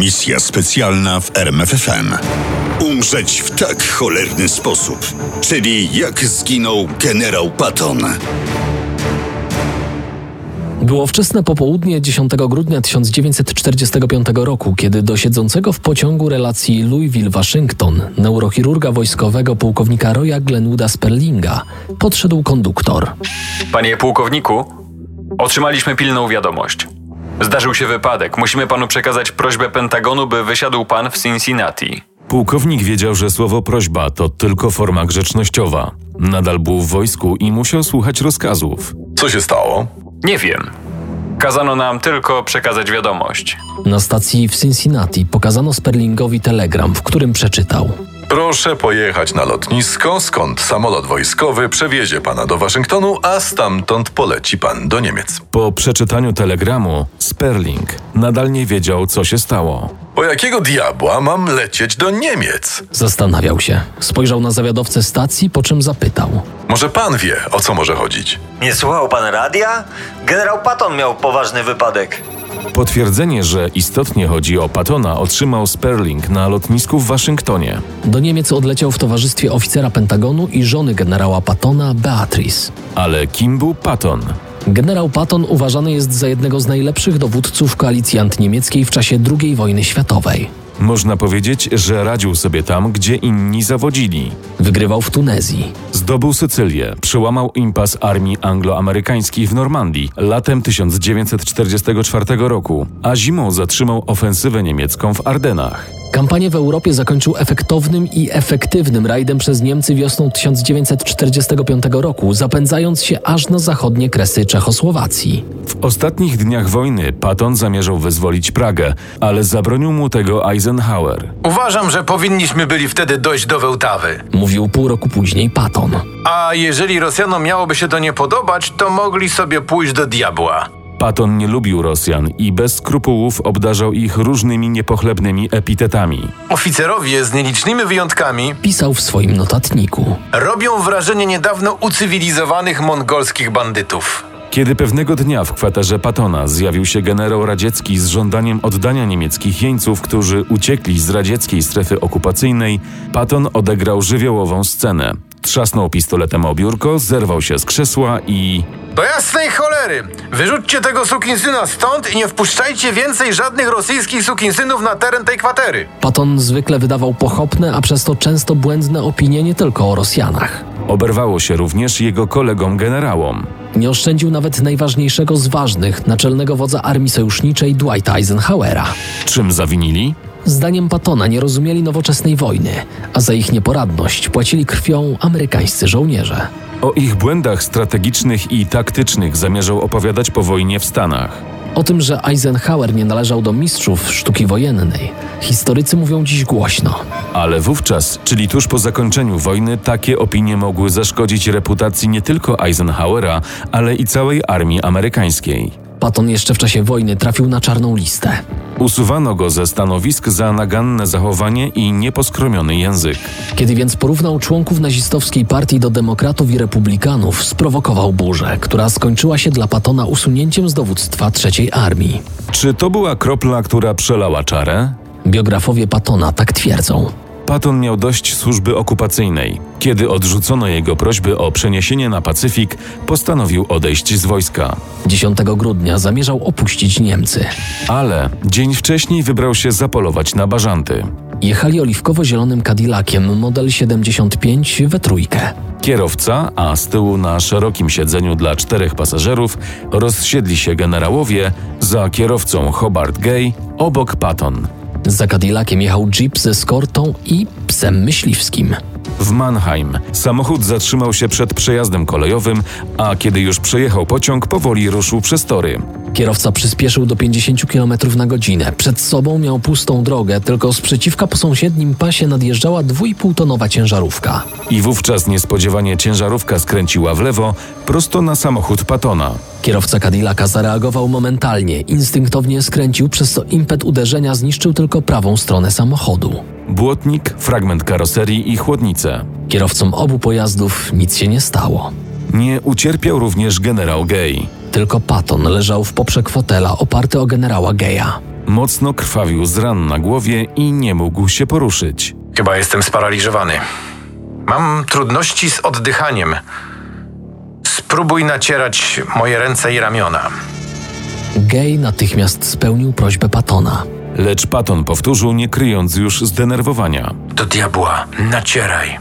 Misja specjalna w RMFFM. Umrzeć w tak cholerny sposób. Czyli jak zginął generał Patton. Było wczesne popołudnie 10 grudnia 1945 roku, kiedy do siedzącego w pociągu relacji Louisville-Waszyngton neurochirurga wojskowego pułkownika Roya Glenwooda Sperlinga podszedł konduktor. Panie pułkowniku, otrzymaliśmy pilną wiadomość. Zdarzył się wypadek. Musimy panu przekazać prośbę Pentagonu, by wysiadł pan w Cincinnati. Pułkownik wiedział, że słowo prośba to tylko forma grzecznościowa. Nadal był w wojsku i musiał słuchać rozkazów. Co się stało? Nie wiem. Kazano nam tylko przekazać wiadomość. Na stacji w Cincinnati pokazano Sperlingowi telegram, w którym przeczytał. Proszę pojechać na lotnisko, skąd samolot wojskowy przewiezie pana do Waszyngtonu, a stamtąd poleci pan do Niemiec. Po przeczytaniu telegramu, Sperling nadal nie wiedział, co się stało. Po jakiego diabła mam lecieć do Niemiec? Zastanawiał się. Spojrzał na zawiadowcę stacji, po czym zapytał. Może pan wie, o co może chodzić? Nie słuchał pan radia? Generał Patton miał poważny wypadek. Potwierdzenie, że istotnie chodzi o Patona, otrzymał Sperling na lotnisku w Waszyngtonie. Do Niemiec odleciał w towarzystwie oficera Pentagonu i żony generała Pattona, Beatrice. Ale kim był Patton? Generał Patton uważany jest za jednego z najlepszych dowódców koalicji antyniemieckiej w czasie II wojny światowej. Można powiedzieć, że radził sobie tam, gdzie inni zawodzili. Wygrywał w Tunezji. Zdobył Sycylię, przełamał impas armii anglo-amerykańskiej w Normandii latem 1944 roku, a zimą zatrzymał ofensywę niemiecką w Ardenach. Kampanię w Europie zakończył efektownym i efektywnym rajdem przez Niemcy wiosną 1945 roku, zapędzając się aż na zachodnie kresy Czechosłowacji. W ostatnich dniach wojny Patton zamierzał wyzwolić Pragę, ale zabronił mu tego Eisenhower. Uważam, że powinniśmy byli wtedy dojść do Wełtawy. Mówił pół roku później Patton. A jeżeli Rosjanom miałoby się to nie podobać, to mogli sobie pójść do diabła. Patton nie lubił Rosjan i bez skrupułów obdarzał ich różnymi niepochlebnymi epitetami. Oficerowie z nielicznymi wyjątkami Pisał w swoim notatniku. robią wrażenie niedawno ucywilizowanych mongolskich bandytów. Kiedy pewnego dnia w kwaterze Patona zjawił się generał radziecki z żądaniem oddania niemieckich jeńców, którzy uciekli z radzieckiej strefy okupacyjnej, Patton odegrał żywiołową scenę. Trzasnął pistoletem o biurko, zerwał się z krzesła i... Do jasnej cholery! Wyrzućcie tego sukinsyna stąd i nie wpuszczajcie więcej żadnych rosyjskich sukinsynów na teren tej kwatery. Patton zwykle wydawał pochopne, a przez to często błędne opinie nie tylko o Rosjanach. Oberwało się również jego kolegom generałom. Nie oszczędził nawet najważniejszego z ważnych, naczelnego wodza armii sojuszniczej Dwighta Eisenhowera. Czym zawinili? Zdaniem Pattona nie rozumieli nowoczesnej wojny, a za ich nieporadność płacili krwią amerykańscy żołnierze. O ich błędach strategicznych i taktycznych zamierzał opowiadać po wojnie w Stanach. O tym, że Eisenhower nie należał do mistrzów sztuki wojennej, historycy mówią dziś głośno. Ale wówczas, czyli tuż po zakończeniu wojny, takie opinie mogły zaszkodzić reputacji nie tylko Eisenhowera, ale i całej armii amerykańskiej. Patton jeszcze w czasie wojny trafił na czarną listę. Usuwano go ze stanowisk za naganne zachowanie i nieposkromiony język. Kiedy więc porównał członków nazistowskiej partii do demokratów i republikanów, sprowokował burzę, która skończyła się dla Pattona usunięciem z dowództwa trzeciej armii. Czy to była kropla, która przelała czarę? Biografowie Pattona tak twierdzą. Patton miał dość służby okupacyjnej. Kiedy odrzucono jego prośby o przeniesienie na Pacyfik, postanowił odejść z wojska. 10 grudnia zamierzał opuścić Niemcy. Ale dzień wcześniej wybrał się zapolować na bażanty. Jechali oliwkowo-zielonym Cadillaciem model 75 we trójkę. Kierowca, a z tyłu na szerokim siedzeniu dla czterech pasażerów rozsiedli się generałowie, za kierowcą Hobart Gay, obok Patton. Za Cadillaciem jechał jeep ze skortą i psem myśliwskim. w Mannheim. Samochód zatrzymał się przed przejazdem kolejowym, a kiedy już przejechał pociąg, powoli ruszył przez tory. Kierowca przyspieszył do 50 km na godzinę. Przed sobą miał pustą drogę, tylko sprzeciwka po sąsiednim pasie nadjeżdżała 2,5-tonowa ciężarówka. I wówczas niespodziewanie ciężarówka skręciła w lewo, prosto na samochód Patona. Kierowca Cadillaca zareagował momentalnie, instynktownie skręcił, przez co impet uderzenia zniszczył tylko prawą stronę samochodu. Błotnik, fragment karoserii i chłodnice. Kierowcom obu pojazdów nic się nie stało. Nie ucierpiał również generał Gay. Tylko Patton leżał w poprzek fotela oparty o generała Geja. Mocno krwawił z ran na głowie i nie mógł się poruszyć. Chyba jestem sparaliżowany. Mam trudności z oddychaniem. Spróbuj nacierać moje ręce i ramiona. Gej natychmiast spełnił prośbę Pattona. Lecz Patton powtórzył, nie kryjąc już zdenerwowania. Do diabła, nacieraj.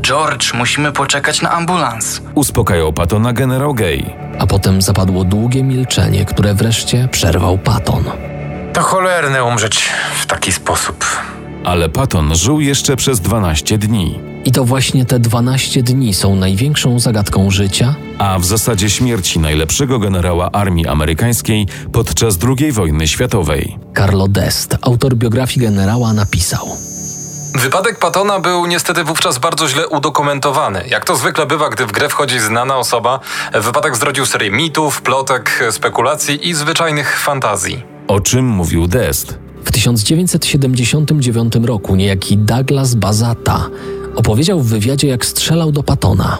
George, musimy poczekać na ambulans. Uspokajał Pattona generał Gay. A potem zapadło długie milczenie, które wreszcie przerwał Patton. To cholerne umrzeć w taki sposób. Ale Patton żył jeszcze przez 12 dni. I to właśnie te 12 dni są największą zagadką życia, a w zasadzie śmierci najlepszego generała armii amerykańskiej podczas II wojny światowej. Carlo Dest, autor biografii generała, napisał. Wypadek Patona był niestety wówczas bardzo źle udokumentowany. Jak to zwykle bywa, gdy w grę wchodzi znana osoba, wypadek zrodził serię mitów, plotek, spekulacji i zwyczajnych fantazji. O czym mówił Dest? W 1979 roku niejaki Douglas Bazata opowiedział w wywiadzie, jak strzelał do Patona.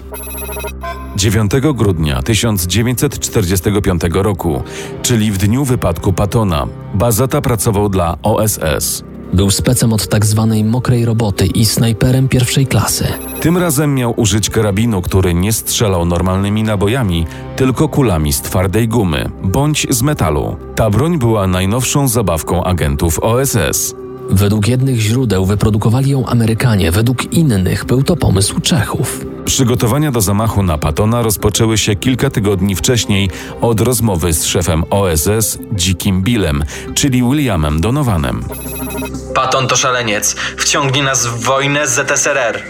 9 grudnia 1945 roku, czyli w dniu wypadku Patona, Bazata pracował dla OSS. Był specem od tak zwanej mokrej roboty i snajperem pierwszej klasy. Tym razem miał użyć karabinu, który nie strzelał normalnymi nabojami, tylko kulami z twardej gumy bądź z metalu. Ta broń była najnowszą zabawką agentów OSS. Według jednych źródeł wyprodukowali ją Amerykanie, według innych był to pomysł Czechów. Przygotowania do zamachu na Patona rozpoczęły się kilka tygodni wcześniej od rozmowy z szefem OSS Dzikim Billem, czyli Williamem Donovanem. Patton to szaleniec. Wciągnie nas w wojnę z ZSRR.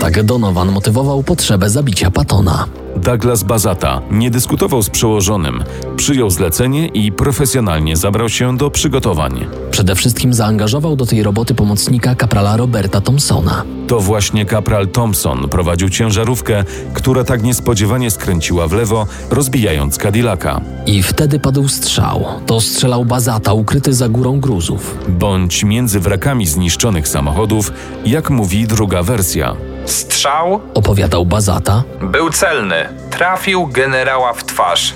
Tak Donovan motywował potrzebę zabicia Patona. Douglas Bazata nie dyskutował z przełożonym, przyjął zlecenie i profesjonalnie zabrał się do przygotowań. Przede wszystkim zaangażował do tej roboty pomocnika kaprala Roberta Thompsona. To właśnie kapral Thompson prowadził ciężarówkę, która tak niespodziewanie skręciła w lewo, rozbijając Cadillaca. I wtedy padł strzał. To strzelał Bazata ukryty za górą gruzów. Bądź między wrakami zniszczonych samochodów, jak mówi druga wersja. Strzał, opowiadał Bazata, był celny. Trafił generała w twarz.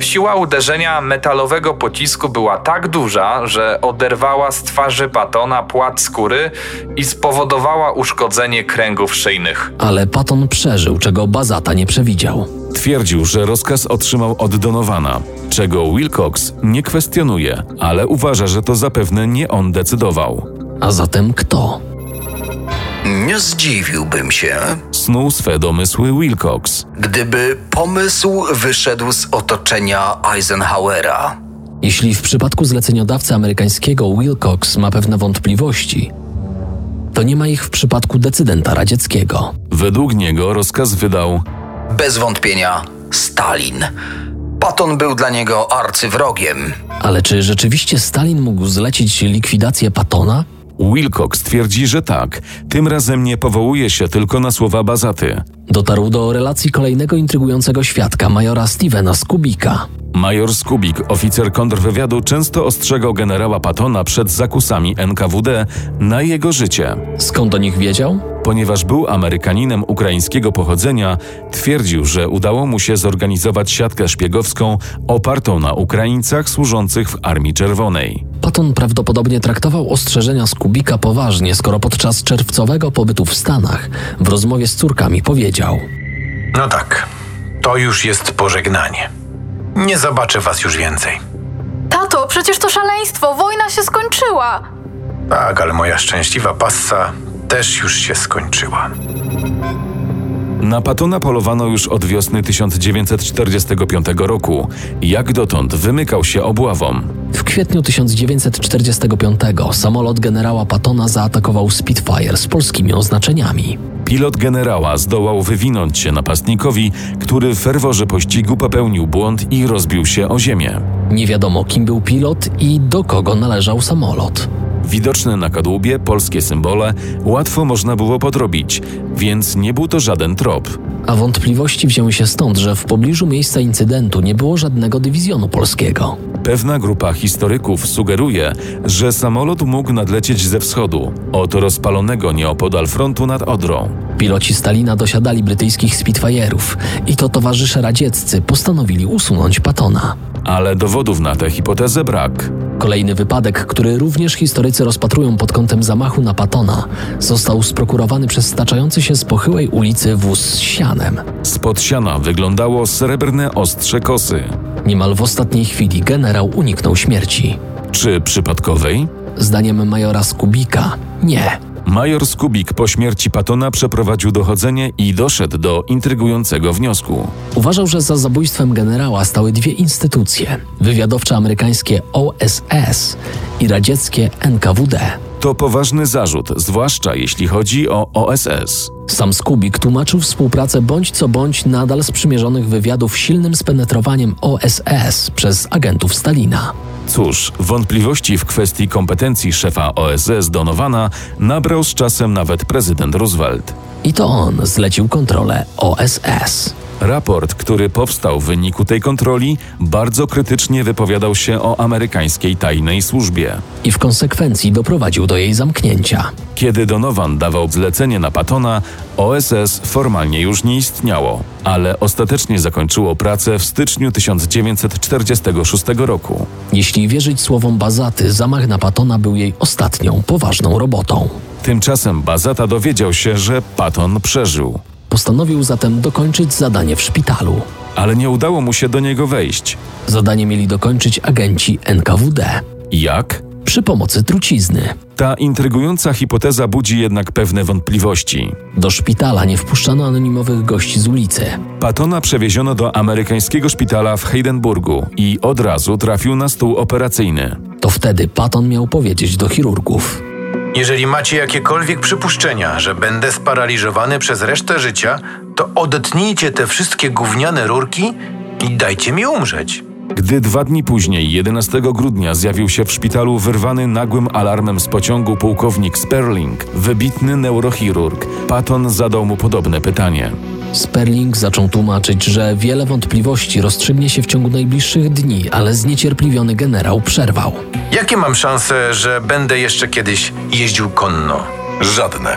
Siła uderzenia metalowego pocisku była tak duża, że oderwała z twarzy Patona płat skóry i spowodowała uszkodzenie kręgów szyjnych. Ale Paton przeżył, czego Bazata nie przewidział. Twierdził, że rozkaz otrzymał od Donowana, czego Wilcox nie kwestionuje, ale uważa, że to zapewne nie on decydował. A zatem kto? Nie zdziwiłbym się, snuł swe domysły Wilcox, gdyby pomysł wyszedł z otoczenia Eisenhowera. Jeśli w przypadku zleceniodawcy amerykańskiego Wilcox ma pewne wątpliwości, to nie ma ich w przypadku decydenta radzieckiego. Według niego rozkaz wydał bez wątpienia Stalin. Patton był dla niego arcywrogiem. Ale czy rzeczywiście Stalin mógł zlecić likwidację Patona? Wilcox twierdzi, że tak. Tym razem nie powołuje się tylko na słowa Bazaty. Dotarł do relacji kolejnego intrygującego świadka, majora Stevena Skubika. Major Skubik, oficer kontrwywiadu, często ostrzegał generała Patona przed zakusami NKWD na jego życie. Skąd o nich wiedział? Ponieważ był Amerykaninem ukraińskiego pochodzenia, twierdził, że udało mu się zorganizować siatkę szpiegowską opartą na Ukraińcach służących w Armii Czerwonej. Patton prawdopodobnie traktował ostrzeżenia Skubika poważnie, skoro podczas czerwcowego pobytu w Stanach w rozmowie z córkami powiedział: No tak, to już jest pożegnanie. Nie zobaczę was już więcej. Tato, przecież to szaleństwo, wojna się skończyła. Tak, ale moja szczęśliwa passa też już się skończyła. Na Patona polowano już od wiosny 1945 roku. Jak dotąd wymykał się obławom. W kwietniu 1945 samolot generała Patona zaatakował Spitfire z polskimi oznaczeniami. Pilot generała zdołał wywinąć się napastnikowi, który w ferworze pościgu popełnił błąd i rozbił się o ziemię. Nie wiadomo, kim był pilot i do kogo należał samolot. Widoczne na kadłubie polskie symbole łatwo można było podrobić, więc nie był to żaden trop. A wątpliwości wzięły się stąd, że w pobliżu miejsca incydentu nie było żadnego dywizjonu polskiego. Pewna grupa historyków sugeruje, że samolot mógł nadlecieć ze wschodu, od rozpalonego nieopodal frontu nad Odrą. Piloci Stalina dosiadali brytyjskich Spitfire'ów i to towarzysze radzieccy postanowili usunąć Patona. Ale dowodów na tę hipotezę brak. Kolejny wypadek, który również historycy rozpatrują pod kątem zamachu na Patona, został sprokurowany przez staczający się z pochyłej ulicy wóz z sianem. Spod siana wyglądało srebrne ostrze kosy. Niemal w ostatniej chwili generał uniknął śmierci. Czy przypadkowej? Zdaniem majora Skubika nie. Major Skubik po śmierci Patona przeprowadził dochodzenie i doszedł do intrygującego wniosku. Uważał, że za zabójstwem generała stały dwie instytucje: wywiadowcze amerykańskie OSS i radzieckie NKWD. To poważny zarzut, zwłaszcza jeśli chodzi o OSS. Sam Skubik tłumaczył współpracę bądź co bądź nadal sprzymierzonych wywiadów silnym spenetrowaniem OSS przez agentów Stalina. Cóż, wątpliwości w kwestii kompetencji szefa OSS Donowana nabrał z czasem nawet prezydent Roosevelt. I to on zlecił kontrolę OSS. Raport, który powstał w wyniku tej kontroli, bardzo krytycznie wypowiadał się o amerykańskiej tajnej służbie. I w konsekwencji doprowadził do jej zamknięcia. Kiedy Donovan dawał zlecenie na Patona, OSS formalnie już nie istniało, ale ostatecznie zakończyło pracę w styczniu 1946 roku. Jeśli wierzyć słowom Bazaty, zamach na Patona był jej ostatnią poważną robotą. Tymczasem Bazata dowiedział się, że Patton przeżył. Postanowił zatem dokończyć zadanie w szpitalu. Ale nie udało mu się do niego wejść. Zadanie mieli dokończyć agenci NKWD. Jak? Przy pomocy trucizny. Ta intrygująca hipoteza budzi jednak pewne wątpliwości. Do szpitala nie wpuszczano anonimowych gości z ulicy. Patona przewieziono do amerykańskiego szpitala w Heidenburgu i od razu trafił na stół operacyjny. To wtedy Patton miał powiedzieć do chirurgów. Jeżeli macie jakiekolwiek przypuszczenia, że będę sparaliżowany przez resztę życia, to odetnijcie te wszystkie gówniane rurki i dajcie mi umrzeć. Gdy dwa dni później, 11 grudnia, zjawił się w szpitalu wyrwany nagłym alarmem z pociągu pułkownik Sperling, wybitny neurochirurg, Patton zadał mu podobne pytanie. Sperling zaczął tłumaczyć, że wiele wątpliwości rozstrzygnie się w ciągu najbliższych dni, ale zniecierpliwiony generał przerwał. Jakie mam szanse, że będę jeszcze kiedyś jeździł konno? Żadne.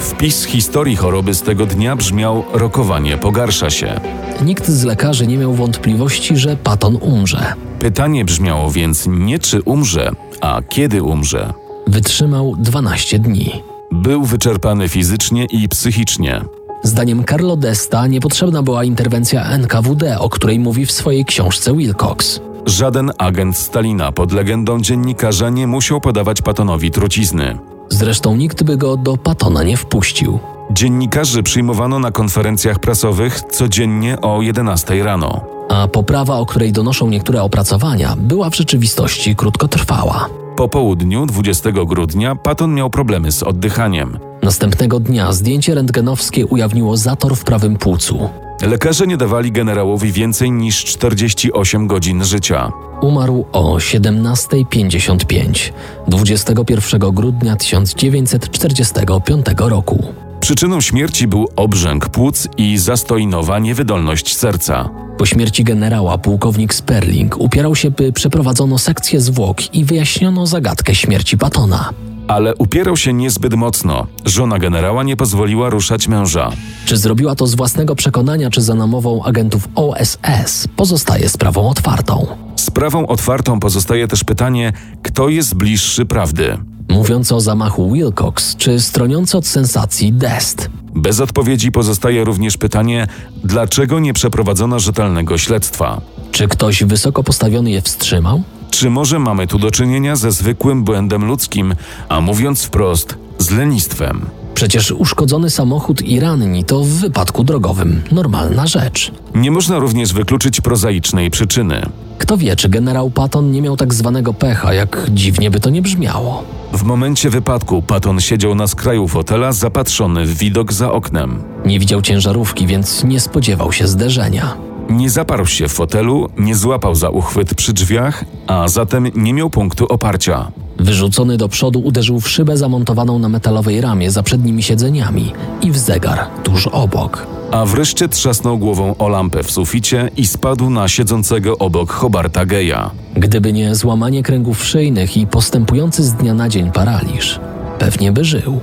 Wpis historii choroby z tego dnia brzmiał: rokowanie pogarsza się. Nikt z lekarzy nie miał wątpliwości, że Patton umrze. Pytanie brzmiało więc nie czy umrze, a kiedy umrze. Wytrzymał 12 dni. Był wyczerpany fizycznie i psychicznie. Zdaniem Carlo Desta niepotrzebna była interwencja NKWD, o której mówi w swojej książce Wilcox. Żaden agent Stalina pod legendą dziennikarza nie musiał podawać Patonowi trucizny. Zresztą nikt by go do Patona nie wpuścił. Dziennikarzy przyjmowano na konferencjach prasowych codziennie o 11 rano. A poprawa, o której donoszą niektóre opracowania, była w rzeczywistości krótkotrwała. Po południu 20 grudnia Patton miał problemy z oddychaniem. Następnego dnia zdjęcie rentgenowskie ujawniło zator w prawym płucu. Lekarze nie dawali generałowi więcej niż 48 godzin życia. Umarł o 17.55 21 grudnia 1945 roku. Przyczyną śmierci był obrzęk płuc i zastojnowa niewydolność serca. Po śmierci generała pułkownik Sperling upierał się, by przeprowadzono sekcję zwłok i wyjaśniono zagadkę śmierci Patona. Ale upierał się niezbyt mocno. Żona generała nie pozwoliła ruszać męża. Czy zrobiła to z własnego przekonania, czy za namową agentów OSS, pozostaje sprawą otwartą. Sprawą otwartą pozostaje też pytanie, kto jest bliższy prawdy. Mówiąc o zamachu Wilcox, czy stroniący od sensacji Dest. Bez odpowiedzi pozostaje również pytanie, dlaczego nie przeprowadzono rzetelnego śledztwa. Czy ktoś wysoko postawiony je wstrzymał? Czy może mamy tu do czynienia ze zwykłym błędem ludzkim, a mówiąc wprost, z lenistwem? Przecież uszkodzony samochód i ranni to w wypadku drogowym normalna rzecz. Nie można również wykluczyć prozaicznej przyczyny. Kto wie, czy generał Patton nie miał tak zwanego pecha, jak dziwnie by to nie brzmiało. W momencie wypadku Patton siedział na skraju fotela, zapatrzony w widok za oknem. Nie widział ciężarówki, więc nie spodziewał się zderzenia. Nie zaparł się w fotelu, nie złapał za uchwyt przy drzwiach, a zatem nie miał punktu oparcia. Wyrzucony do przodu uderzył w szybę zamontowaną na metalowej ramie za przednimi siedzeniami i w zegar tuż obok. A wreszcie trzasnął głową o lampę w suficie i spadł na siedzącego obok Hobarta Geja. Gdyby nie złamanie kręgów szyjnych i postępujący z dnia na dzień paraliż, pewnie by żył.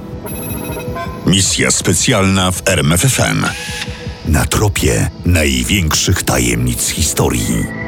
Misja specjalna w RMFFM. Na tropie największych tajemnic historii.